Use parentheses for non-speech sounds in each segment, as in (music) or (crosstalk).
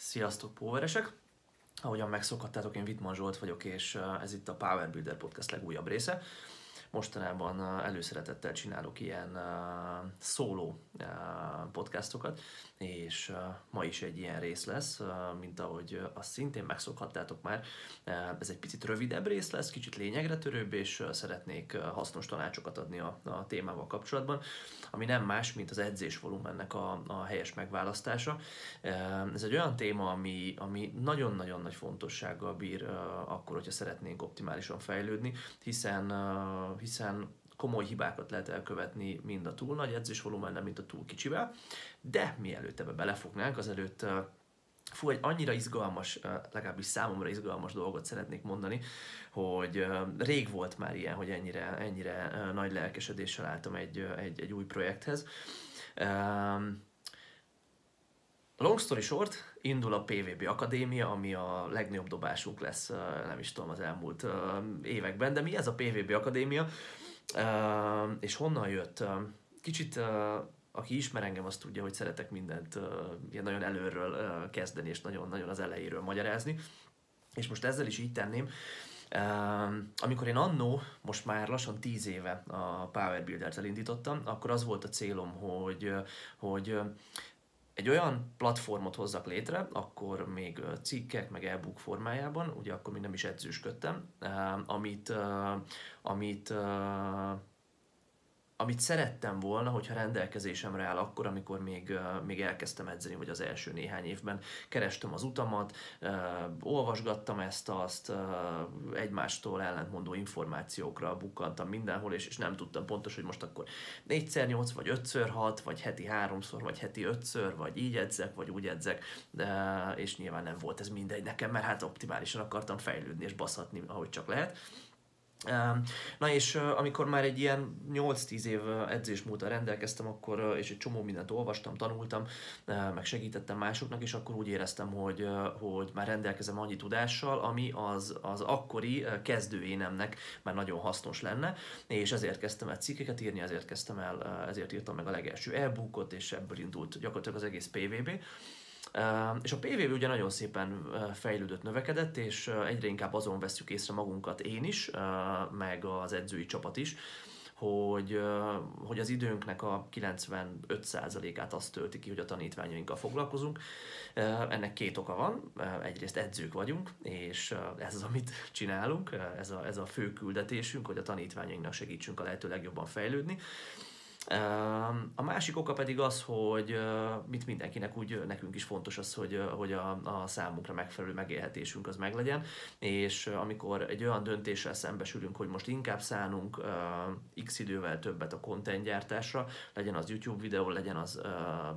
Sziasztok, póveresek! Ahogyan megszokhattátok, én Vitman Zsolt vagyok, és uh, ez itt a Power Builder Podcast legújabb része. Mostanában uh, előszeretettel csinálok ilyen uh, szóló podcastokat, és ma is egy ilyen rész lesz, mint ahogy azt szintén megszokhattátok már. Ez egy picit rövidebb rész lesz, kicsit lényegre törőbb, és szeretnék hasznos tanácsokat adni a, a témával kapcsolatban, ami nem más, mint az edzés volumennek a, a helyes megválasztása. Ez egy olyan téma, ami, ami nagyon-nagyon nagy fontossággal bír akkor, hogyha szeretnénk optimálisan fejlődni, hiszen, hiszen komoly hibákat lehet elkövetni mind a túl nagy edzésvolumennel, mint a túl kicsivel, de mielőtt ebbe belefognánk, azelőtt Fú, egy annyira izgalmas, legalábbis számomra izgalmas dolgot szeretnék mondani, hogy rég volt már ilyen, hogy ennyire, ennyire nagy lelkesedéssel álltam egy, egy, egy új projekthez. Long story short, indul a PVB Akadémia, ami a legnagyobb dobásunk lesz, nem is tudom, az elmúlt években, de mi ez a PVB Akadémia? És honnan jött? Kicsit, aki ismer engem, azt tudja, hogy szeretek mindent ilyen nagyon előről kezdeni, és nagyon-nagyon az elejéről magyarázni. És most ezzel is így tenném. Amikor én annó, most már lassan 10 éve a Power Builder-t elindítottam, akkor az volt a célom, hogy, hogy egy olyan platformot hozzak létre, akkor még cikkek, meg e-book formájában, ugye akkor még nem is edzősködtem, amit, amit amit szerettem volna, hogyha rendelkezésemre áll akkor, amikor még, még elkezdtem edzeni, vagy az első néhány évben kerestem az utamat, olvasgattam ezt, azt, egymástól ellentmondó információkra bukkantam mindenhol, és, és nem tudtam pontos, hogy most akkor 4x8, vagy 5x6, vagy heti 3-szor, vagy heti 5-ször, vagy így edzek, vagy úgy edzek, és nyilván nem volt ez mindegy nekem, mert hát optimálisan akartam fejlődni és baszhatni, ahogy csak lehet. Na és amikor már egy ilyen 8-10 év edzés múlta rendelkeztem, akkor, és egy csomó mindent olvastam, tanultam, meg segítettem másoknak, és akkor úgy éreztem, hogy, hogy már rendelkezem annyi tudással, ami az, az akkori kezdőénemnek már nagyon hasznos lenne, és ezért kezdtem el cikkeket írni, ezért kezdtem el, ezért írtam meg a legelső e-bookot, és ebből indult gyakorlatilag az egész PVB. És a PVV ugye nagyon szépen fejlődött, növekedett, és egyre inkább azon veszük észre magunkat én is, meg az edzői csapat is, hogy, hogy az időnknek a 95%-át azt tölti ki, hogy a tanítványainkkal foglalkozunk. Ennek két oka van. Egyrészt edzők vagyunk, és ez az, amit csinálunk, ez a, ez a fő küldetésünk, hogy a tanítványainknak segítsünk a lehető legjobban fejlődni. A másik oka pedig az, hogy mit mindenkinek úgy nekünk is fontos az, hogy, hogy a, a számunkra megfelelő megélhetésünk az meglegyen, és amikor egy olyan döntéssel szembesülünk, hogy most inkább szánunk x idővel többet a content legyen az YouTube videó, legyen az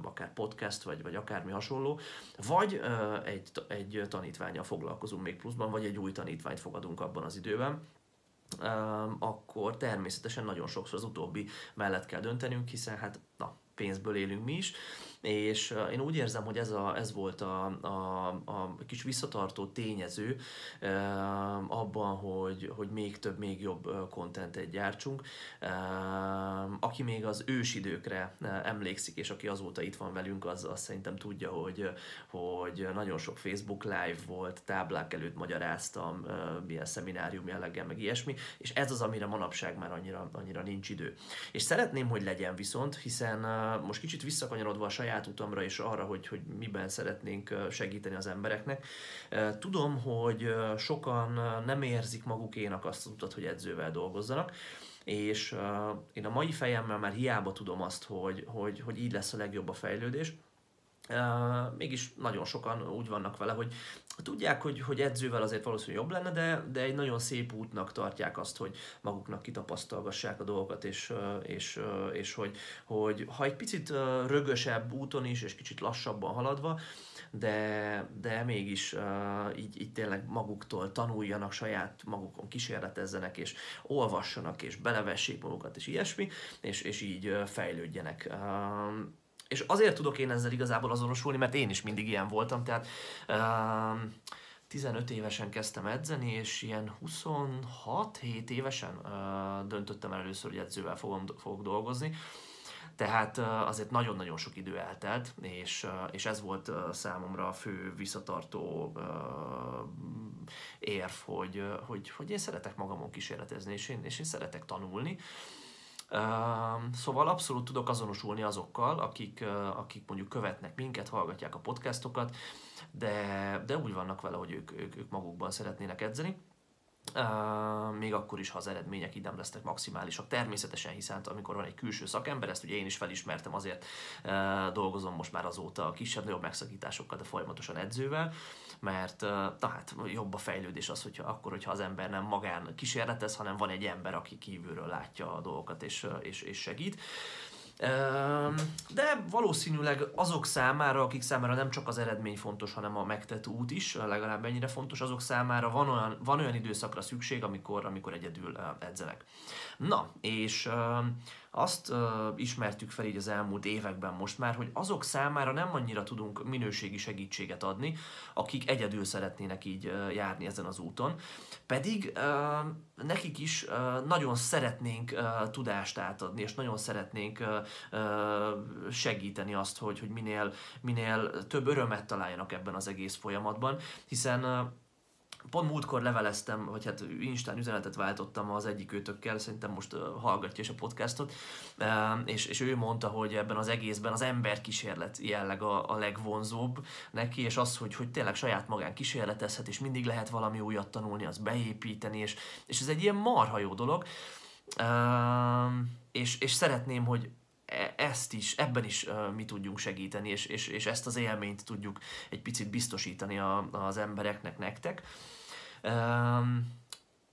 akár podcast, vagy, vagy akármi hasonló, vagy egy, egy tanítványjal foglalkozunk még pluszban, vagy egy új tanítványt fogadunk abban az időben, akkor természetesen nagyon sokszor az utóbbi mellett kell döntenünk, hiszen hát na, pénzből élünk mi is, és én úgy érzem, hogy ez, a, ez volt a, a, a kis visszatartó tényező abban, hogy, hogy még több, még jobb kontentet gyártsunk. Aki még az ősidőkre emlékszik, és aki azóta itt van velünk, az, az szerintem tudja, hogy, hogy nagyon sok Facebook live volt, táblák előtt magyaráztam, milyen szeminárium jelleggel, meg ilyesmi, és ez az, amire manapság már annyira, annyira nincs idő. És szeretném, hogy legyen viszont, hiszen most kicsit visszakanyarodva a saját saját utamra és arra, hogy, hogy miben szeretnénk segíteni az embereknek. Tudom, hogy sokan nem érzik magukénak azt az utat, hogy edzővel dolgozzanak, és én a mai fejemmel már hiába tudom azt, hogy, hogy, hogy így lesz a legjobb a fejlődés, Uh, mégis nagyon sokan úgy vannak vele, hogy tudják, hogy, hogy edzővel azért valószínűleg jobb lenne, de, de egy nagyon szép útnak tartják azt, hogy maguknak kitapasztalgassák a dolgokat, és, és, és hogy, hogy ha egy picit rögösebb úton is, és kicsit lassabban haladva, de, de mégis uh, így, így tényleg maguktól tanuljanak, saját magukon kísérletezzenek, és olvassanak, és belevessék magukat, és ilyesmi, és, és így fejlődjenek. Uh, és azért tudok én ezzel igazából azonosulni, mert én is mindig ilyen voltam, tehát uh, 15 évesen kezdtem edzeni, és ilyen 26-7 évesen uh, döntöttem el először, hogy edzővel fogom, fogok dolgozni. Tehát azért nagyon-nagyon sok idő eltelt, és, és ez volt számomra a fő visszatartó érv, hogy, hogy, hogy én szeretek magamon kísérletezni, és én, és én szeretek tanulni. Szóval abszolút tudok azonosulni azokkal, akik, akik mondjuk követnek minket, hallgatják a podcastokat, de, de úgy vannak vele, hogy ők, ők, ők magukban szeretnének edzeni. Uh, még akkor is, ha az eredmények nem lesznek maximálisak. Természetesen, hiszen amikor van egy külső szakember, ezt ugye én is felismertem, azért uh, dolgozom most már azóta a kisebb-nagyobb megszakításokkal, de folyamatosan edzővel, mert uh, na hát jobb a fejlődés az, hogyha akkor, hogyha az ember nem magán kísérletez, hanem van egy ember, aki kívülről látja a dolgokat és, és, és segít. De valószínűleg azok számára, akik számára nem csak az eredmény fontos, hanem a megtett út is legalább ennyire fontos, azok számára van olyan, van olyan időszakra szükség, amikor, amikor egyedül edzenek. Na, és azt uh, ismertük fel így az elmúlt években most már, hogy azok számára nem annyira tudunk minőségi segítséget adni, akik egyedül szeretnének így uh, járni ezen az úton. Pedig uh, nekik is uh, nagyon szeretnénk uh, tudást átadni, és nagyon szeretnénk uh, uh, segíteni azt, hogy, hogy minél, minél több örömet találjanak ebben az egész folyamatban, hiszen Pont múltkor leveleztem, vagy hát Instán üzenetet váltottam az egyik őtökkel, szerintem most hallgatja is a podcastot, és, és ő mondta, hogy ebben az egészben az ember kísérlet jelleg a, a legvonzóbb neki, és az, hogy, hogy tényleg saját magán kísérletezhet, és mindig lehet valami újat tanulni, az beépíteni, és, és ez egy ilyen marha jó dolog. És, és szeretném, hogy ezt is, ebben is mi tudjunk segíteni, és, és, és ezt az élményt tudjuk egy picit biztosítani a, az embereknek, nektek.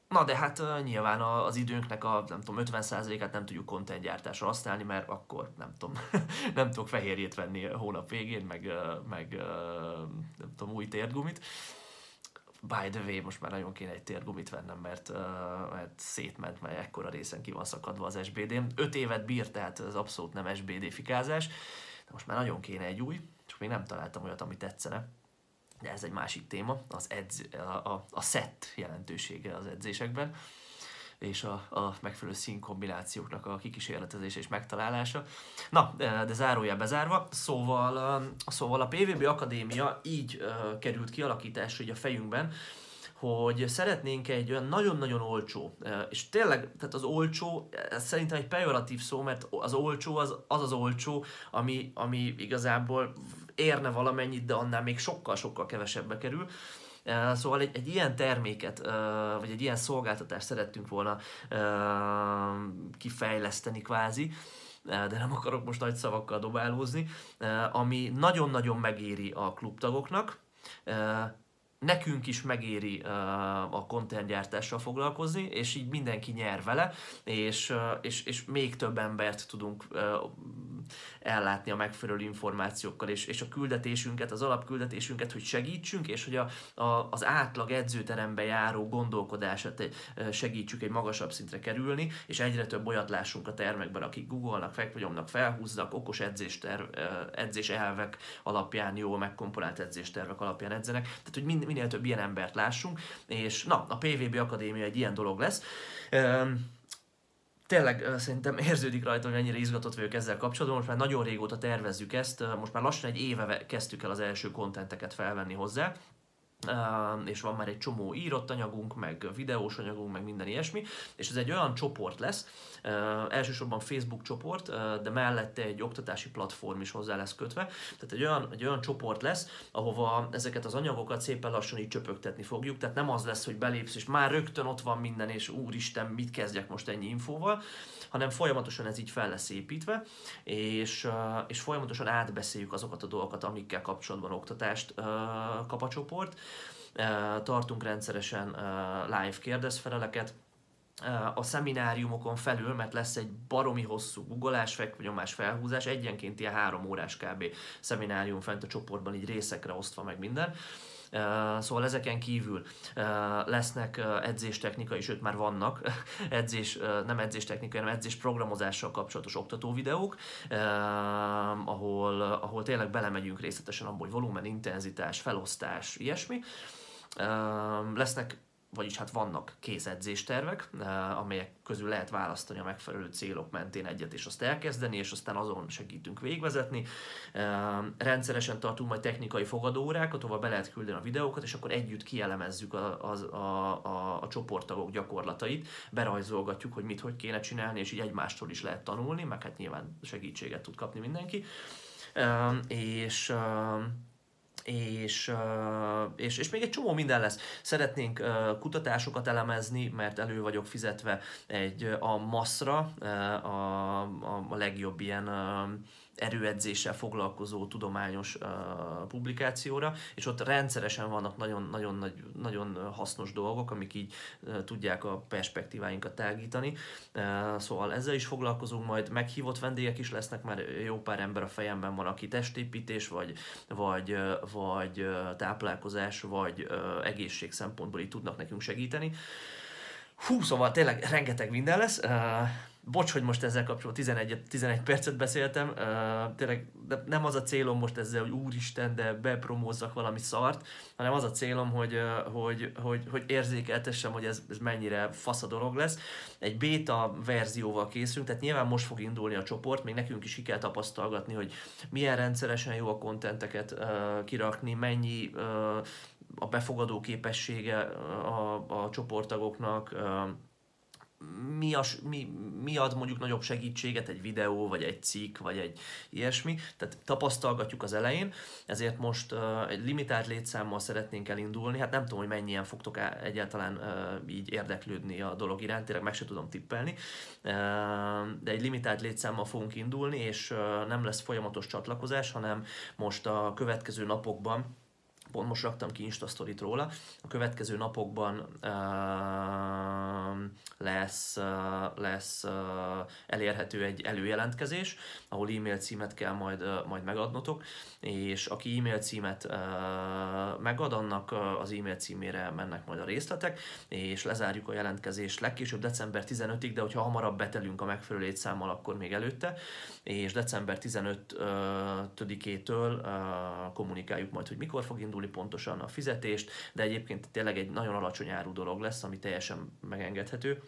Na de hát nyilván az időnknek a nem tudom, 50%-át nem tudjuk contentgyártásra használni, mert akkor nem tudom, (laughs) nem tudok fehérjét venni hónap végén, meg, meg nem tudom, új térgumit. By the way, most már nagyon kéne egy térgumit vennem, mert, mert szétment, mert ekkora részen ki van szakadva az SBD-m. 5 évet bír, tehát ez abszolút nem SBD fikázás, de most már nagyon kéne egy új, csak még nem találtam olyat, ami tetszene. De ez egy másik téma, az edz, a, a, a set jelentősége az edzésekben, és a, a megfelelő színkombinációknak a kikísérletezése és megtalálása. Na, de zárójel bezárva, szóval, szóval a PVB Akadémia így került kialakításra így a fejünkben, hogy szeretnénk egy olyan nagyon-nagyon olcsó, és tényleg, tehát az olcsó, ez szerintem egy pejoratív szó, mert az olcsó az az, az olcsó, ami, ami igazából érne valamennyit, de annál még sokkal-sokkal kevesebbe kerül. Szóval egy, egy ilyen terméket, vagy egy ilyen szolgáltatást szerettünk volna kifejleszteni kvázi, de nem akarok most nagy szavakkal dobálózni, ami nagyon-nagyon megéri a klubtagoknak, nekünk is megéri a contentgyártással foglalkozni, és így mindenki nyer vele, és, és, és még több embert tudunk ellátni a megfelelő információkkal, és, és a küldetésünket, az alapküldetésünket, hogy segítsünk, és hogy a, a, az átlag edzőterembe járó gondolkodását segítsük egy magasabb szintre kerülni, és egyre több olyat lássunk a termekben, akik googolnak, fekvagyomnak, felhúznak, okos edzésterv, edzés elvek alapján, jó megkomponált edzéstervek alapján edzenek, tehát hogy minél több ilyen embert lássunk, és na, a PVB Akadémia egy ilyen dolog lesz tényleg szerintem érződik rajta, hogy ennyire izgatott vagyok ezzel kapcsolatban. Most már nagyon régóta tervezzük ezt, most már lassan egy éve kezdtük el az első kontenteket felvenni hozzá. Uh, és van már egy csomó írott anyagunk, meg videós anyagunk, meg minden ilyesmi, és ez egy olyan csoport lesz, uh, elsősorban Facebook csoport, uh, de mellette egy oktatási platform is hozzá lesz kötve, tehát egy olyan, egy olyan csoport lesz, ahova ezeket az anyagokat szépen lassan így csöpögtetni fogjuk, tehát nem az lesz, hogy belépsz, és már rögtön ott van minden, és úristen, mit kezdjek most ennyi infóval, hanem folyamatosan ez így fel lesz építve, és, és folyamatosan átbeszéljük azokat a dolgokat, amikkel kapcsolatban oktatást kap a csoport. Tartunk rendszeresen live kérdezfeleleket, a szemináriumokon felül, mert lesz egy baromi hosszú googolás, fekvonyomás, felhúzás, egyenként ilyen három órás kb. szeminárium fent a csoportban, így részekre osztva meg minden Szóval ezeken kívül lesznek edzéstechnikai, sőt már vannak (laughs) edzés, nem edzéstechnikai, hanem edzés programozással kapcsolatos oktató videók, ahol, ahol tényleg belemegyünk részletesen abból, hogy volumen, intenzitás, felosztás, ilyesmi. Lesznek vagyis hát vannak kész edzéstervek, amelyek közül lehet választani a megfelelő célok mentén egyet, és azt elkezdeni, és aztán azon segítünk végvezetni. Rendszeresen tartunk majd technikai fogadóórákat, ahol be lehet küldeni a videókat, és akkor együtt kielemezzük a, a, a, a, a csoporttagok gyakorlatait, berajzolgatjuk, hogy mit, hogy kéne csinálni, és így egymástól is lehet tanulni, meg hát nyilván segítséget tud kapni mindenki. És és, és, és még egy csomó minden lesz. Szeretnénk kutatásokat elemezni, mert elő vagyok fizetve egy a MASZ-ra, a, a, legjobb ilyen erőedzéssel foglalkozó tudományos uh, publikációra, és ott rendszeresen vannak nagyon, nagyon, nagy, nagyon hasznos dolgok, amik így uh, tudják a perspektíváinkat tágítani. Uh, szóval ezzel is foglalkozunk, majd meghívott vendégek is lesznek, mert jó pár ember a fejemben van, aki testépítés, vagy, vagy, vagy táplálkozás, vagy egészség szempontból így tudnak nekünk segíteni. Hú, szóval tényleg rengeteg minden lesz. Bocs, hogy most ezzel kapcsolatban 11, 11 percet beszéltem, uh, tényleg de nem az a célom most ezzel, hogy úristen, de bepromózzak valami szart, hanem az a célom, hogy, uh, hogy, hogy, hogy érzékeltessem, hogy ez, ez mennyire fasz a dolog lesz. Egy beta verzióval készülünk, tehát nyilván most fog indulni a csoport, még nekünk is ki kell tapasztalgatni, hogy milyen rendszeresen jó a kontenteket uh, kirakni, mennyi uh, a befogadó képessége a, a csoporttagoknak, uh, mi, a, mi, mi ad mondjuk nagyobb segítséget, egy videó, vagy egy cikk, vagy egy ilyesmi. Tehát tapasztalgatjuk az elején, ezért most uh, egy limitált létszámmal szeretnénk elindulni. Hát nem tudom, hogy mennyien fogtok egyáltalán uh, így érdeklődni a dolog iránt, tényleg meg se tudom tippelni. Uh, de egy limitált létszámmal fogunk indulni, és uh, nem lesz folyamatos csatlakozás, hanem most a következő napokban pont most raktam ki Insta róla, a következő napokban uh, lesz, uh, lesz uh, elérhető egy előjelentkezés, ahol e-mail címet kell majd, uh, majd megadnotok, és aki e-mail címet uh, megad, annak uh, az e-mail címére mennek majd a részletek, és lezárjuk a jelentkezést legkésőbb december 15-ig, de hogyha hamarabb betelünk a megfelelő létszámmal, akkor még előtte, és december 15-től uh, kommunikáljuk majd, hogy mikor fog indulni pontosan a fizetést, de egyébként tényleg egy nagyon alacsony áru dolog lesz, ami teljesen megengedhető.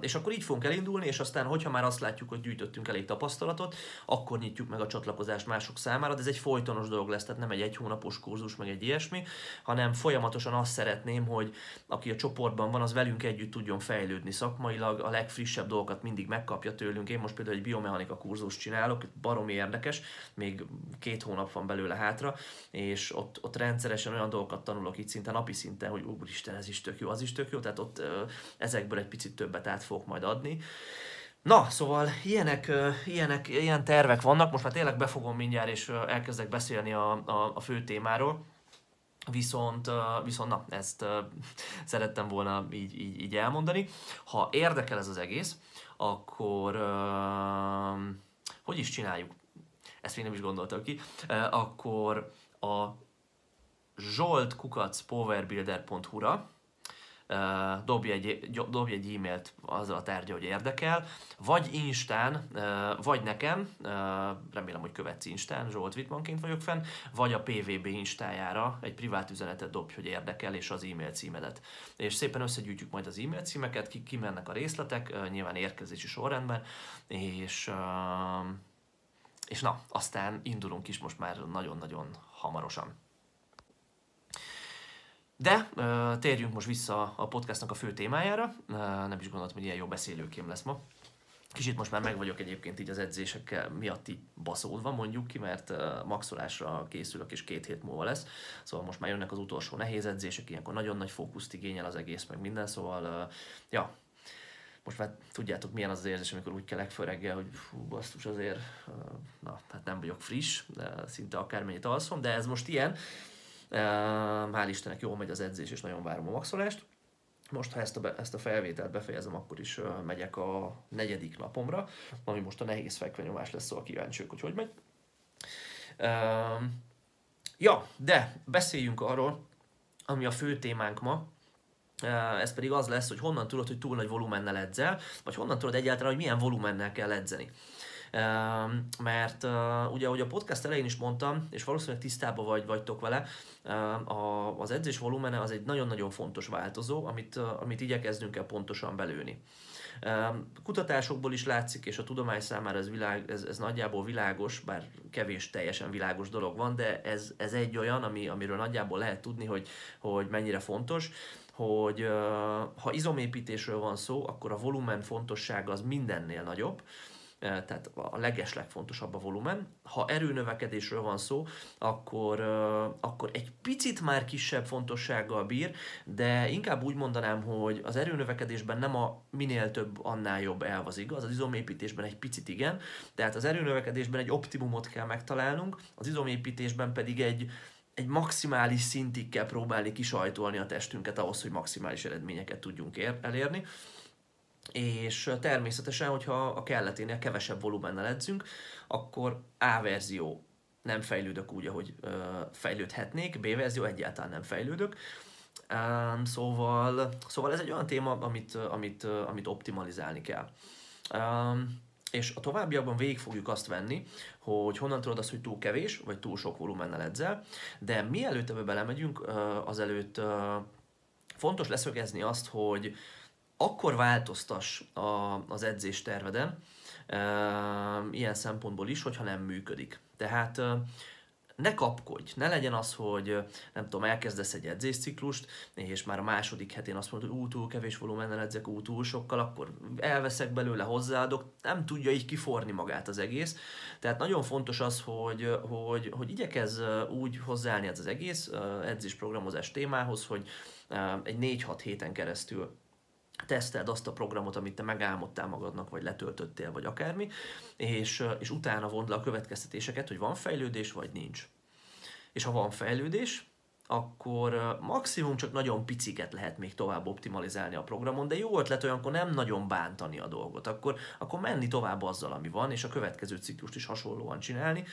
És akkor így fogunk elindulni, és aztán, hogyha már azt látjuk, hogy gyűjtöttünk elég tapasztalatot, akkor nyitjuk meg a csatlakozást mások számára, de ez egy folytonos dolog lesz, tehát nem egy egy hónapos kurzus, meg egy ilyesmi, hanem folyamatosan azt szeretném, hogy aki a csoportban van, az velünk együtt tudjon fejlődni szakmailag, a legfrissebb dolgokat mindig megkapja tőlünk. Én most például egy biomechanika kurzus csinálok, baromi érdekes, még két hónap van belőle hátra, és ott, ott rendszeresen olyan dolgokat tanulok itt szinte napi szinten, hogy úristen, ez is tök jó, az is tök jó, tehát ott ezekből egy picit több többet át fogok majd adni. Na, szóval ilyenek, ilyenek, ilyen tervek vannak, most már tényleg befogom mindjárt, és elkezdek beszélni a, a, a fő témáról. Viszont, viszont na, ezt (laughs) szerettem volna így, így, így elmondani. Ha érdekel ez az egész, akkor hogy is csináljuk? Ezt még nem is gondoltam ki. Akkor a zsoltkukacpowerbuilder.hu-ra dobj egy, dobj egy e-mailt azzal a tárgya, hogy érdekel, vagy Instán, vagy nekem, remélem, hogy követsz Instán, Zsolt Wittmanként vagyok fenn, vagy a PVB Instájára egy privát üzenetet dobj, hogy érdekel, és az e-mail címedet. És szépen összegyűjtjük majd az e-mail címeket, ki, kimennek a részletek, nyilván érkezési sorrendben, és és na, aztán indulunk is most már nagyon-nagyon hamarosan. De térjünk most vissza a podcastnak a fő témájára. Nem is gondoltam, hogy ilyen jó beszélőkém lesz ma. Kicsit most már meg vagyok egyébként így az edzések miatt baszódva, mondjuk ki, mert maxolásra készülök, és két hét múlva lesz. Szóval most már jönnek az utolsó nehéz edzések, ilyenkor nagyon nagy fókuszt igényel az egész, meg minden, szóval ja, most már tudjátok milyen az az érzés, amikor úgy kelek föl reggel, hogy fú, basztus azért, na, hát nem vagyok friss, de szinte akármennyit alszom, de ez most ilyen, Hál' Istennek jól megy az edzés, és nagyon várom a maxolást. Most, ha ezt a, ezt a felvételt befejezem, akkor is megyek a negyedik napomra, ami most a nehéz fekvenyomás lesz, szóval kíváncsiak, hogy hogy megy. Uh, ja, de beszéljünk arról, ami a fő témánk ma, uh, ez pedig az lesz, hogy honnan tudod, hogy túl nagy volumennel edzel, vagy honnan tudod egyáltalán, hogy milyen volumennel kell edzeni. Mert ugye, ahogy a podcast elején is mondtam, és valószínűleg tisztában vagy, vagytok vele, az edzés volumene az egy nagyon-nagyon fontos változó, amit, amit igyekeznünk kell pontosan belőni. Kutatásokból is látszik, és a tudomány számára ez, világ, ez, ez nagyjából világos, bár kevés teljesen világos dolog van, de ez, ez egy olyan, ami, amiről nagyjából lehet tudni, hogy, hogy mennyire fontos, hogy ha izomépítésről van szó, akkor a volumen fontossága az mindennél nagyobb, tehát a leges legfontosabb a volumen. Ha erőnövekedésről van szó, akkor, akkor egy picit már kisebb fontossággal bír, de inkább úgy mondanám, hogy az erőnövekedésben nem a minél több, annál jobb elv az igaz, az izomépítésben egy picit igen, tehát az erőnövekedésben egy optimumot kell megtalálnunk, az izomépítésben pedig egy, egy maximális szintig kell próbálni kisajtolni a testünket ahhoz, hogy maximális eredményeket tudjunk ér- elérni és természetesen, hogyha a kelleténél kevesebb volumennel edzünk, akkor A verzió nem fejlődök úgy, ahogy fejlődhetnék, B verzió egyáltalán nem fejlődök. Szóval, szóval ez egy olyan téma, amit, amit, amit optimalizálni kell. És a továbbiakban végig fogjuk azt venni, hogy honnan tudod azt, hogy túl kevés, vagy túl sok volumennel edzel, de mielőtt ebbe belemegyünk, azelőtt fontos leszögezni azt, hogy akkor változtas a, az edzés terveden, ilyen szempontból is, hogyha nem működik. Tehát ne kapkodj, ne legyen az, hogy nem tudom, elkezdesz egy edzésciklust, és már a második hetén azt mondod, hogy ú, túl kevés volumennel edzek, ú, túl sokkal, akkor elveszek belőle, hozzáadok, nem tudja így kiforni magát az egész. Tehát nagyon fontos az, hogy, hogy, hogy igyekez úgy hozzáállni az egész edzésprogramozás témához, hogy egy 4-6 héten keresztül teszteld azt a programot, amit te megálmodtál magadnak, vagy letöltöttél, vagy akármi, és, és utána vond le a következtetéseket, hogy van fejlődés, vagy nincs. És ha van fejlődés, akkor maximum csak nagyon piciket lehet még tovább optimalizálni a programon, de jó ötlet olyankor nem nagyon bántani a dolgot, akkor, akkor menni tovább azzal, ami van, és a következő ciklust is hasonlóan csinálni,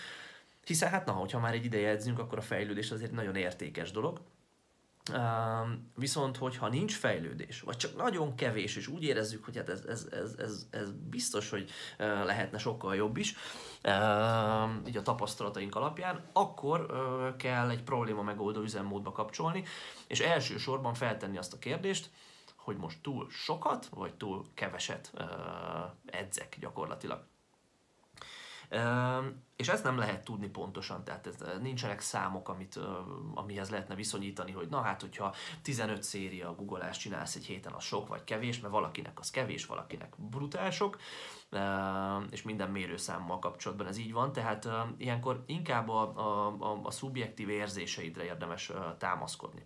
hiszen hát na, hogyha már egy ideje edzünk, akkor a fejlődés azért nagyon értékes dolog, viszont, hogyha nincs fejlődés, vagy csak nagyon kevés, és úgy érezzük, hogy hát ez, ez, ez, ez, ez biztos, hogy lehetne sokkal jobb is, így a tapasztalataink alapján, akkor kell egy probléma megoldó üzemmódba kapcsolni, és elsősorban feltenni azt a kérdést, hogy most túl sokat, vagy túl keveset edzek gyakorlatilag. És ezt nem lehet tudni pontosan, tehát ez, nincsenek számok, amit, amihez lehetne viszonyítani, hogy na hát, hogyha 15 széria googleást csinálsz egy héten, az sok vagy kevés, mert valakinek az kevés, valakinek brutál sok, és minden mérőszámmal kapcsolatban ez így van, tehát ilyenkor inkább a, a, a, a szubjektív érzéseidre érdemes támaszkodni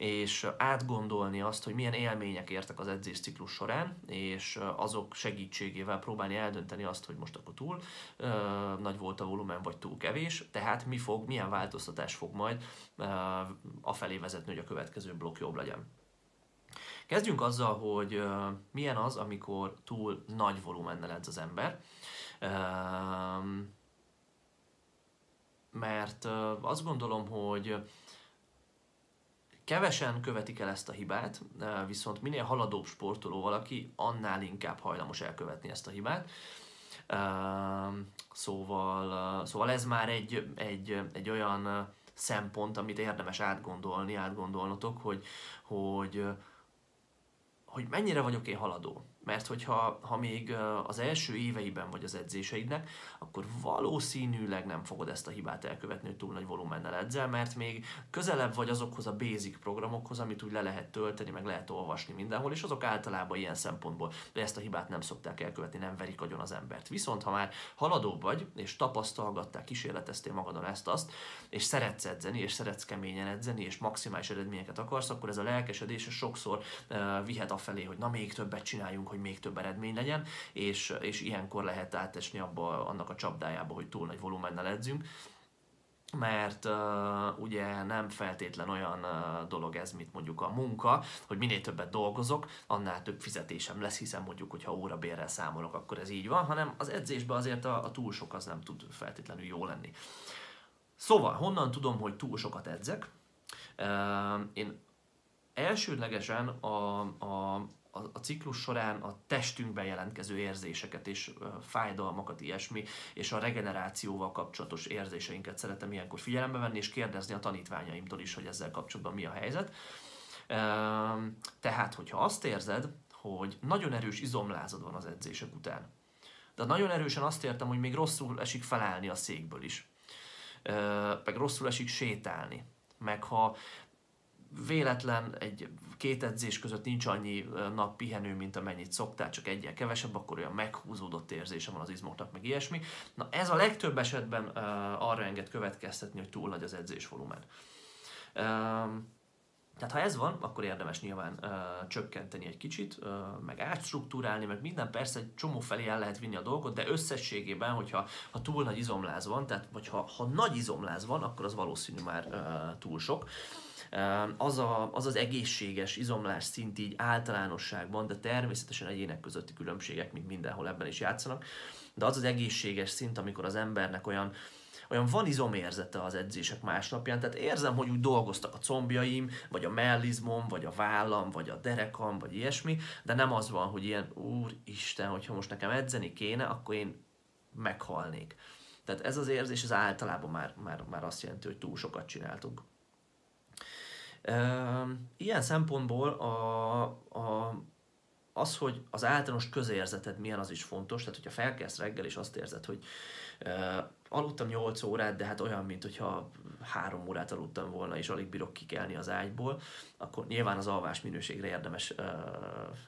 és átgondolni azt, hogy milyen élmények értek az edzésciklus során, és azok segítségével próbálni eldönteni azt, hogy most akkor túl ö, nagy volt a volumen, vagy túl kevés, tehát mi fog, milyen változtatás fog majd ö, afelé vezetni, hogy a következő blokk jobb legyen. Kezdjünk azzal, hogy ö, milyen az, amikor túl nagy volumennel edz az ember. Ö, mert azt gondolom, hogy Kevesen követik el ezt a hibát, viszont minél haladóbb sportoló valaki, annál inkább hajlamos elkövetni ezt a hibát. Szóval, szóval ez már egy, egy, egy olyan szempont, amit érdemes átgondolni, átgondolnotok, hogy, hogy, hogy mennyire vagyok én haladó mert hogyha ha még az első éveiben vagy az edzéseidnek, akkor valószínűleg nem fogod ezt a hibát elkövetni, hogy túl nagy volumennel edzel, mert még közelebb vagy azokhoz a basic programokhoz, amit úgy le lehet tölteni, meg lehet olvasni mindenhol, és azok általában ilyen szempontból, de ezt a hibát nem szokták elkövetni, nem verik agyon az embert. Viszont ha már haladóbb vagy, és tapasztalgattál, kísérleteztél magadon ezt-azt, és szeretsz edzeni, és szeretsz keményen edzeni, és maximális eredményeket akarsz, akkor ez a lelkesedés sokszor uh, vihet afelé, hogy na még többet csináljunk, hogy még több eredmény legyen, és, és ilyenkor lehet átesni abba annak a csapdájába, hogy túl nagy volumennel edzünk mert uh, ugye nem feltétlen olyan uh, dolog ez, mint mondjuk a munka, hogy minél többet dolgozok, annál több fizetésem lesz, hiszen mondjuk, hogyha órabérrel számolok, akkor ez így van, hanem az edzésben azért a, a túl sok az nem tud feltétlenül jó lenni. Szóval, honnan tudom, hogy túl sokat edzek? Uh, én elsődlegesen a, a, a, a ciklus során a testünkben jelentkező érzéseket és fájdalmakat, ilyesmi, és a regenerációval kapcsolatos érzéseinket szeretem ilyenkor figyelembe venni, és kérdezni a tanítványaimtól is, hogy ezzel kapcsolatban mi a helyzet. Tehát, hogyha azt érzed, hogy nagyon erős izomlázad van az edzések után, de nagyon erősen azt értem, hogy még rosszul esik felállni a székből is, meg rosszul esik sétálni, meg ha véletlen egy két edzés között nincs annyi nap pihenő, mint amennyit szoktál, csak egyen kevesebb, akkor olyan meghúzódott érzése van az izmoknak, meg ilyesmi. Na ez a legtöbb esetben uh, arra enged következtetni, hogy túl nagy az edzésvolumen. Uh, tehát ha ez van, akkor érdemes nyilván uh, csökkenteni egy kicsit, uh, meg átstruktúrálni, meg minden persze egy csomó felé el lehet vinni a dolgot, de összességében, hogyha ha túl nagy izomláz van, tehát vagy ha, ha nagy izomláz van, akkor az valószínű már uh, túl sok. Az, a, az az egészséges izomlás szint így általánosságban, de természetesen egyének közötti különbségek, mint mindenhol ebben is játszanak, de az az egészséges szint, amikor az embernek olyan olyan van izomérzete az edzések másnapján, tehát érzem, hogy úgy dolgoztak a combjaim, vagy a mellizmom, vagy a vállam, vagy a derekam, vagy ilyesmi, de nem az van, hogy ilyen, úristen, hogyha most nekem edzeni kéne, akkor én meghalnék. Tehát ez az érzés, ez általában már, már, már azt jelenti, hogy túl sokat csináltunk. Ilyen szempontból a, a, az, hogy az általános közérzeted milyen, az is fontos. Tehát, hogyha felkelsz reggel, és azt érzed, hogy aludtam 8 órát, de hát olyan, mint hogyha 3 órát aludtam volna, és alig bírok kikelni az ágyból, akkor nyilván az alvás minőségre érdemes uh,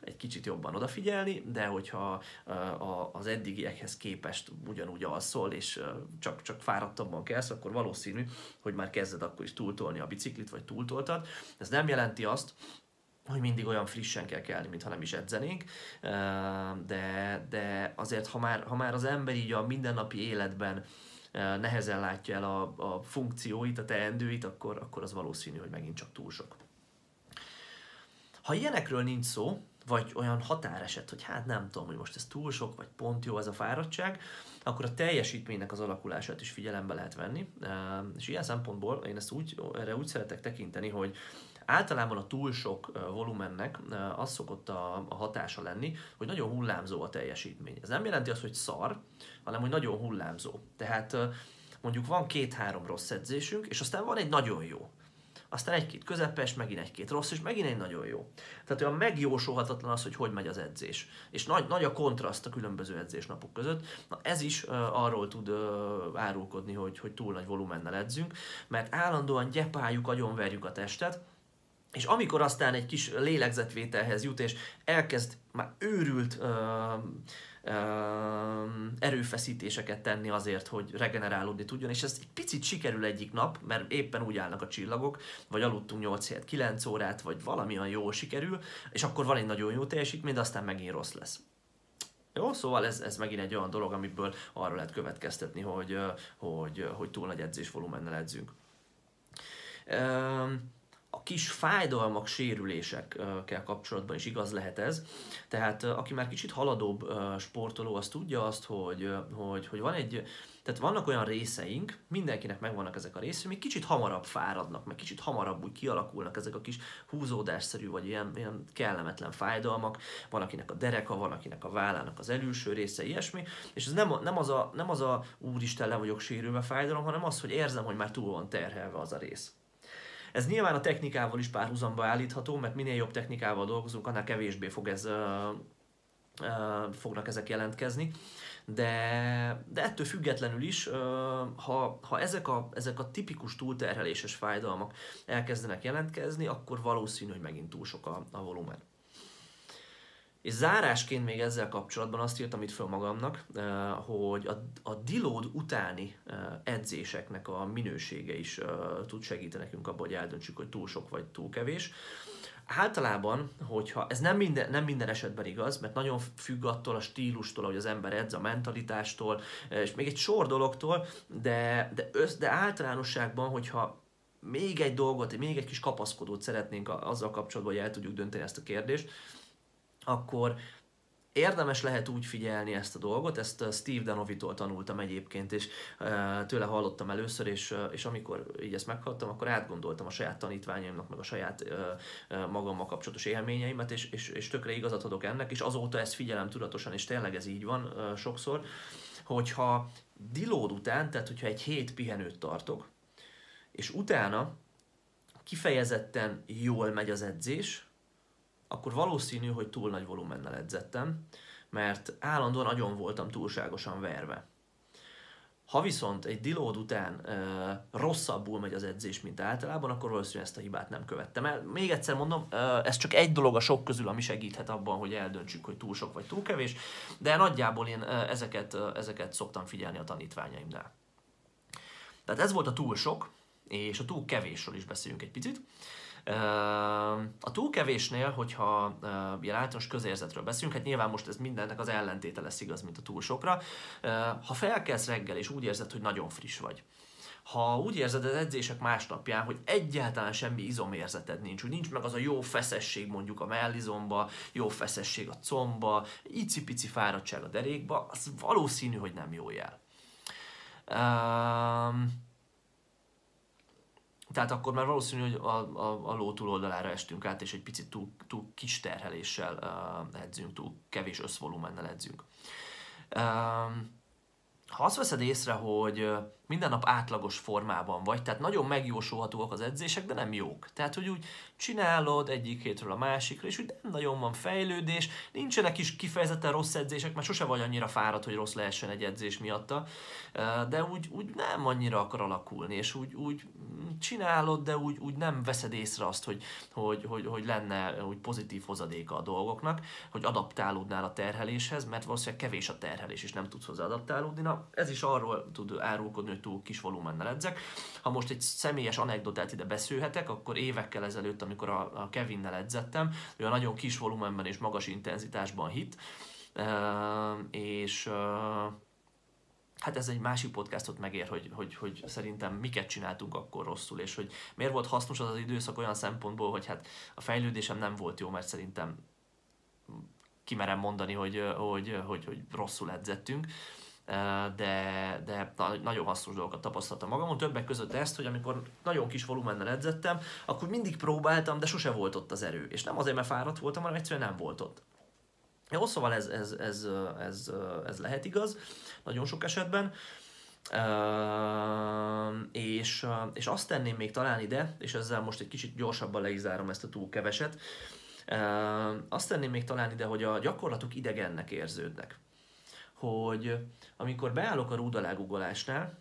egy kicsit jobban odafigyelni, de hogyha uh, a, az eddigiekhez képest ugyanúgy alszol, és uh, csak, csak fáradtabban kelsz, akkor valószínű, hogy már kezded akkor is túltolni a biciklit, vagy túltoltad. Ez nem jelenti azt, hogy mindig olyan frissen kell kelni, mintha nem is edzenénk, de, de azért, ha már, ha már az ember így a mindennapi életben nehezen látja el a, a funkcióit, a teendőit, akkor, akkor az valószínű, hogy megint csak túl sok. Ha ilyenekről nincs szó, vagy olyan határeset, hogy hát nem tudom, hogy most ez túl sok, vagy pont jó ez a fáradtság, akkor a teljesítménynek az alakulását is figyelembe lehet venni. És ilyen szempontból én ezt úgy, erre úgy szeretek tekinteni, hogy Általában a túl sok volumennek az szokott a, hatása lenni, hogy nagyon hullámzó a teljesítmény. Ez nem jelenti azt, hogy szar, hanem hogy nagyon hullámzó. Tehát mondjuk van két-három rossz edzésünk, és aztán van egy nagyon jó. Aztán egy-két közepes, megint egy-két rossz, és megint egy nagyon jó. Tehát olyan megjósolhatatlan az, hogy hogy megy az edzés. És nagy, nagy a kontraszt a különböző edzésnapok között. Na ez is uh, arról tud uh, árulkodni, hogy, hogy túl nagy volumennel edzünk, mert állandóan gyepáljuk, agyonverjük a testet, és amikor aztán egy kis lélegzetvételhez jut, és elkezd már őrült uh, uh, erőfeszítéseket tenni azért, hogy regenerálódni tudjon, és ez egy picit sikerül egyik nap, mert éppen úgy állnak a csillagok, vagy aludtunk 8 7 9 órát, vagy valamilyen jól sikerül, és akkor van egy nagyon jó teljesítmény, de aztán megint rossz lesz. Jó, szóval ez, ez megint egy olyan dolog, amiből arra lehet következtetni, hogy, hogy, hogy túl nagy edzésvolumennel edzünk. Um, a kis fájdalmak, sérülésekkel kapcsolatban is igaz lehet ez. Tehát aki már kicsit haladóbb sportoló, az tudja azt, hogy, hogy, hogy van egy, tehát vannak olyan részeink, mindenkinek megvannak ezek a részei, amik kicsit hamarabb fáradnak, meg kicsit hamarabb úgy kialakulnak ezek a kis húzódásszerű, vagy ilyen, ilyen kellemetlen fájdalmak. Van akinek a dereka, van akinek a vállának az előső része, ilyesmi. És ez nem, nem, az a, nem az a úristen le vagyok sérülve fájdalom, hanem az, hogy érzem, hogy már túl van terhelve az a rész. Ez nyilván a technikával is párhuzamba állítható, mert minél jobb technikával dolgozunk, annál kevésbé fog ez, uh, uh, fognak ezek jelentkezni. De, de ettől függetlenül is, uh, ha, ha ezek, a, ezek a tipikus túlterheléses fájdalmak elkezdenek jelentkezni, akkor valószínű, hogy megint túl sok a, a volumen. És zárásként még ezzel kapcsolatban azt írtam itt föl magamnak, eh, hogy a, a deload utáni eh, edzéseknek a minősége is eh, tud segíteni nekünk abban, hogy eldöntsük, hogy túl sok vagy túl kevés. Általában, hogyha ez nem minden, nem minden esetben igaz, mert nagyon függ attól a stílustól, hogy az ember edz, a mentalitástól, és még egy sor dologtól, de, de, össz, de általánosságban, hogyha még egy dolgot, még egy kis kapaszkodót szeretnénk azzal kapcsolatban, hogy el tudjuk dönteni ezt a kérdést, akkor érdemes lehet úgy figyelni ezt a dolgot, ezt Steve Danovitól tanultam egyébként, és tőle hallottam először, és, és amikor így ezt meghallottam, akkor átgondoltam a saját tanítványaimnak, meg a saját magammal kapcsolatos élményeimet, és, és, és tökre igazat adok ennek, és azóta ezt figyelem tudatosan, és tényleg ez így van sokszor, hogyha dilód után, tehát hogyha egy hét pihenőt tartok, és utána kifejezetten jól megy az edzés, akkor valószínű, hogy túl nagy volumennel edzettem, mert állandóan nagyon voltam túlságosan verve. Ha viszont egy dilód után e, rosszabbul megy az edzés, mint általában, akkor valószínűleg ezt a hibát nem követtem el. Még egyszer mondom, e, ez csak egy dolog a sok közül, ami segíthet abban, hogy eldöntsük, hogy túl sok vagy túl kevés, de nagyjából én e, ezeket, e, ezeket szoktam figyelni a tanítványaimnál. Tehát ez volt a túl sok, és a túl kevésről is beszéljünk egy picit. A túl kevésnél, hogyha ilyen általános közérzetről beszélünk, hát nyilván most ez mindennek az ellentéte lesz igaz, mint a túl sokra. Ha felkelsz reggel, és úgy érzed, hogy nagyon friss vagy, ha úgy érzed az edzések másnapján, hogy egyáltalán semmi izomérzeted nincs, hogy nincs meg az a jó feszesség mondjuk a mellizomba, jó feszesség a comba, icipici fáradtság a derékba, az valószínű, hogy nem jó jel. Um, tehát akkor már valószínű, hogy a, a, a ló túloldalára estünk át, és egy picit túl, túl kis terheléssel uh, edzünk, túl kevés összvolumennel edzünk. Um, ha azt veszed észre, hogy minden nap átlagos formában vagy, tehát nagyon megjósolhatóak az edzések, de nem jók. Tehát, hogy úgy csinálod egyik hétről a másikra, és úgy nem nagyon van fejlődés, nincsenek is kifejezetten rossz edzések, mert sose vagy annyira fáradt, hogy rossz lehessen egy edzés miatta, de úgy, úgy nem annyira akar alakulni, és úgy, úgy csinálod, de úgy, úgy nem veszed észre azt, hogy, hogy, hogy, hogy lenne úgy pozitív hozadéka a dolgoknak, hogy adaptálódnál a terheléshez, mert valószínűleg kevés a terhelés, és nem tudsz hozzá adaptálódni. Na, ez is arról tud árulkodni, hogy túl kis volumennel edzek. Ha most egy személyes anekdotát ide beszélhetek, akkor évekkel ezelőtt, amikor a, a Kevinnel edzettem, ő a nagyon kis volumenben és magas intenzitásban hit, és hát ez egy másik podcastot megér, hogy, hogy, hogy szerintem miket csináltunk akkor rosszul, és hogy miért volt hasznos az az időszak olyan szempontból, hogy hát a fejlődésem nem volt jó, mert szerintem kimerem mondani, hogy, hogy, hogy, hogy rosszul edzettünk de, de nagyon hasznos dolgokat tapasztaltam magamon. Többek között ezt, hogy amikor nagyon kis volumennel edzettem, akkor mindig próbáltam, de sose volt ott az erő. És nem azért, mert fáradt voltam, hanem egyszerűen nem volt ott. Jó, szóval ez, ez, ez, ez, ez lehet igaz, nagyon sok esetben. Uh, és, és azt tenném még talán ide, és ezzel most egy kicsit gyorsabban le ezt a túl keveset, uh, azt tenném még talán ide, hogy a gyakorlatok idegennek érződnek hogy amikor beállok a rúdalágugolásnál,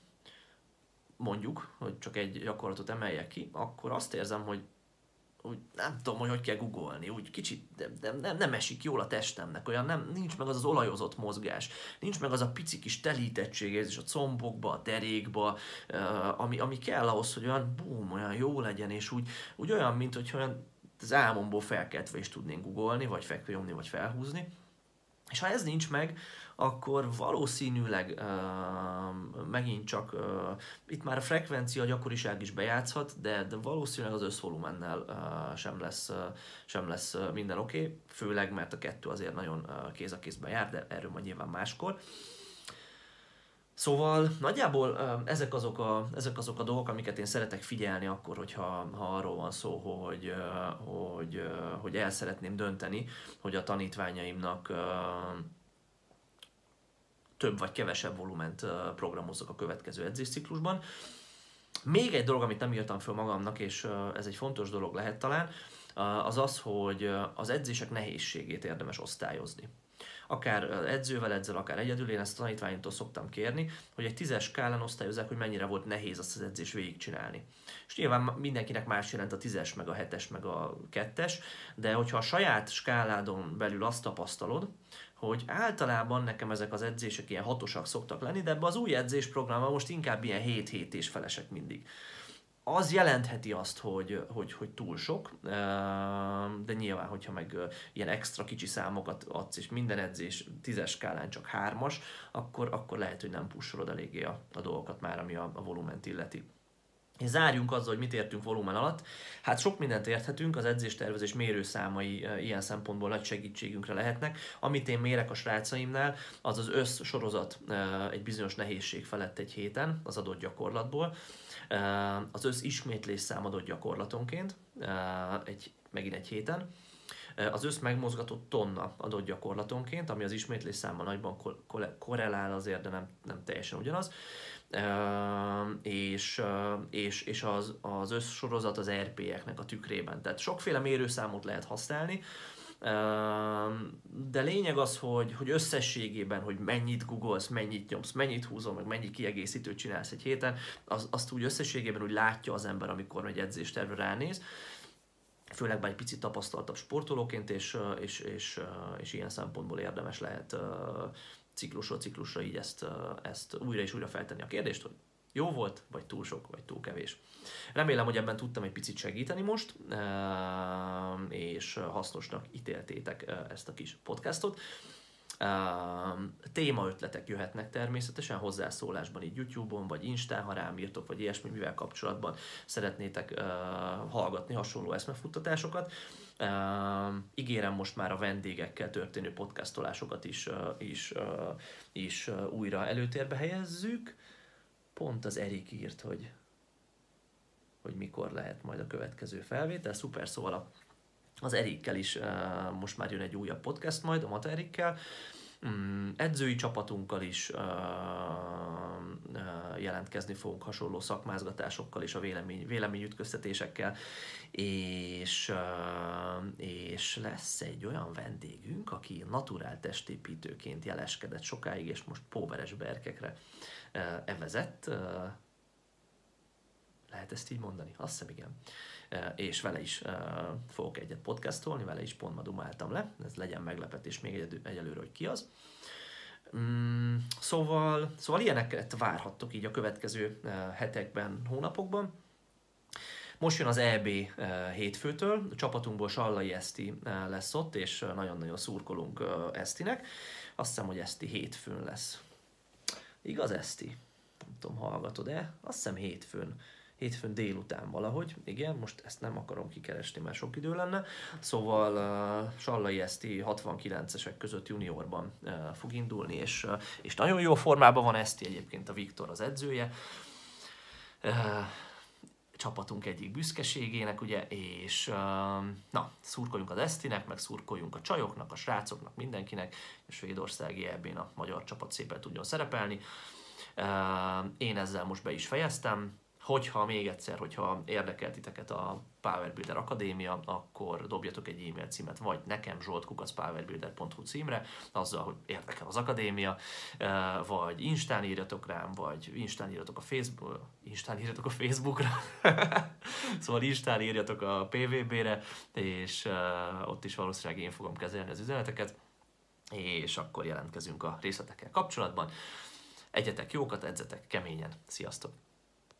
mondjuk, hogy csak egy gyakorlatot emeljek ki, akkor azt érzem, hogy úgy nem tudom, hogy hogy kell googolni, úgy kicsit nem, nem, nem esik jól a testemnek, olyan nem, nincs meg az az olajozott mozgás, nincs meg az a pici kis telítettség is a combokba, a derékba, ami, ami kell ahhoz, hogy olyan bum, olyan jó legyen, és úgy, úgy olyan, mint hogy olyan az álmomból felkeltve is tudnénk googolni, vagy fekvőnyomni, vagy felhúzni. És ha ez nincs meg, akkor valószínűleg uh, megint csak uh, itt már a frekvencia, gyakoriság is bejátszhat, de, de valószínűleg az összvolumennel uh, sem lesz, uh, sem lesz uh, minden oké, okay, főleg mert a kettő azért nagyon uh, kéz a kézben jár, de erről majd nyilván máskor. Szóval nagyjából ezek azok, a, ezek azok a dolgok, amiket én szeretek figyelni akkor, hogyha ha arról van szó, hogy, hogy, hogy el szeretném dönteni, hogy a tanítványaimnak több vagy kevesebb volument programozok a következő edzésciklusban. Még egy dolog, amit nem írtam föl magamnak, és ez egy fontos dolog lehet talán, az az, hogy az edzések nehézségét érdemes osztályozni akár edzővel edzel, akár egyedül, én ezt a tanítványtól szoktam kérni, hogy egy tízes skálán osztályozzák, hogy mennyire volt nehéz azt az edzés végigcsinálni. És nyilván mindenkinek más jelent a tízes, meg a hetes, meg a kettes, de hogyha a saját skáládon belül azt tapasztalod, hogy általában nekem ezek az edzések ilyen hatosak szoktak lenni, de ebbe az új edzésprogramban most inkább ilyen 7-7 és felesek mindig. Az jelentheti azt, hogy, hogy, hogy túl sok, de nyilván, hogyha meg ilyen extra kicsi számokat adsz, és minden edzés tízes skálán csak hármas, akkor, akkor lehet, hogy nem pusolod eléggé a, a dolgokat már, ami a, a volument illeti. És zárjunk azzal, hogy mit értünk volumen alatt. Hát sok mindent érthetünk, az edzéstervezés mérőszámai ilyen szempontból nagy segítségünkre lehetnek. Amit én mérek a srácaimnál, az az össz sorozat egy bizonyos nehézség felett egy héten az adott gyakorlatból. Az össz ismétlés szám adott gyakorlatonként, egy, megint egy héten. Az össz megmozgatott tonna adott gyakorlatonként, ami az ismétlés számmal nagyban korrelál azért, de nem, nem teljesen ugyanaz. És, és, és az, az összsorozat az RP-eknek a tükrében. Tehát sokféle mérőszámot lehet használni, de lényeg az, hogy, hogy összességében, hogy mennyit googolsz, mennyit nyomsz, mennyit húzol, meg mennyi kiegészítőt csinálsz egy héten, az, azt úgy összességében úgy látja az ember, amikor egy edzéstervre ránéz, főleg már egy picit tapasztaltabb sportolóként, és, és, és, és ilyen szempontból érdemes lehet ciklusról ciklusra így ezt, ezt újra és újra feltenni a kérdést, hogy jó volt, vagy túl sok, vagy túl kevés. Remélem, hogy ebben tudtam egy picit segíteni most, és hasznosnak ítéltétek ezt a kis podcastot. Témaötletek jöhetnek természetesen hozzászólásban így YouTube-on, vagy Instán, ha rám írtok, vagy ilyesmi, mivel kapcsolatban szeretnétek hallgatni hasonló eszmefuttatásokat. Uh, ígérem most már a vendégekkel történő podcastolásokat is, uh, is, uh, is uh, újra előtérbe helyezzük. Pont az Erik írt, hogy, hogy mikor lehet majd a következő felvétel. Szuper, szóval a, az Erikkel is most már jön egy újabb podcast majd, a Mata Erikkel. Mm, edzői csapatunkkal is jelentkezni fogunk hasonló szakmázgatásokkal és a vélemény, véleményütköztetésekkel, és, és lesz egy olyan vendégünk, aki naturál testépítőként jeleskedett sokáig, és most póveres berkekre evezett. Lehet ezt így mondani? Azt hiszem igen. És vele is fogok egyet podcastolni, vele is pont ma dumáltam le, ez legyen meglepetés még egy, egyelőre, hogy ki az. Mm, szóval, szóval ilyeneket várhattok így a következő hetekben, hónapokban. Most jön az EB hétfőtől, a csapatunkból Sallai Eszti lesz ott, és nagyon-nagyon szurkolunk Esztinek. Azt hiszem, hogy Eszti hétfőn lesz. Igaz, Eszti? Nem tudom, hallgatod-e? Azt hiszem hétfőn hétfőn délután valahogy, igen, most ezt nem akarom kikeresni, mert sok idő lenne. Szóval uh, Sallai Eszti 69-esek között juniorban uh, fog indulni, és, uh, és nagyon jó formában van Eszti egyébként a Viktor az edzője. Uh, csapatunk egyik büszkeségének, ugye, és uh, na, szurkoljunk az Esztinek, meg szurkoljunk a csajoknak, a srácoknak, mindenkinek, és Svédországi ebben a magyar csapat szépen tudjon szerepelni. Uh, én ezzel most be is fejeztem, Hogyha még egyszer, hogyha érdekel titeket a Power Builder Akadémia, akkor dobjatok egy e-mail címet, vagy nekem zsoltkukacpowerbuilder.hu címre, azzal, hogy érdekel az akadémia, vagy Instán írjatok rám, vagy Instán írjatok a Facebook, Instán írjatok a Facebookra, (laughs) szóval Instán írjatok a PVB-re, és ott is valószínűleg én fogom kezelni az üzeneteket, és akkor jelentkezünk a részletekkel kapcsolatban. Egyetek jókat, edzetek keményen. Sziasztok!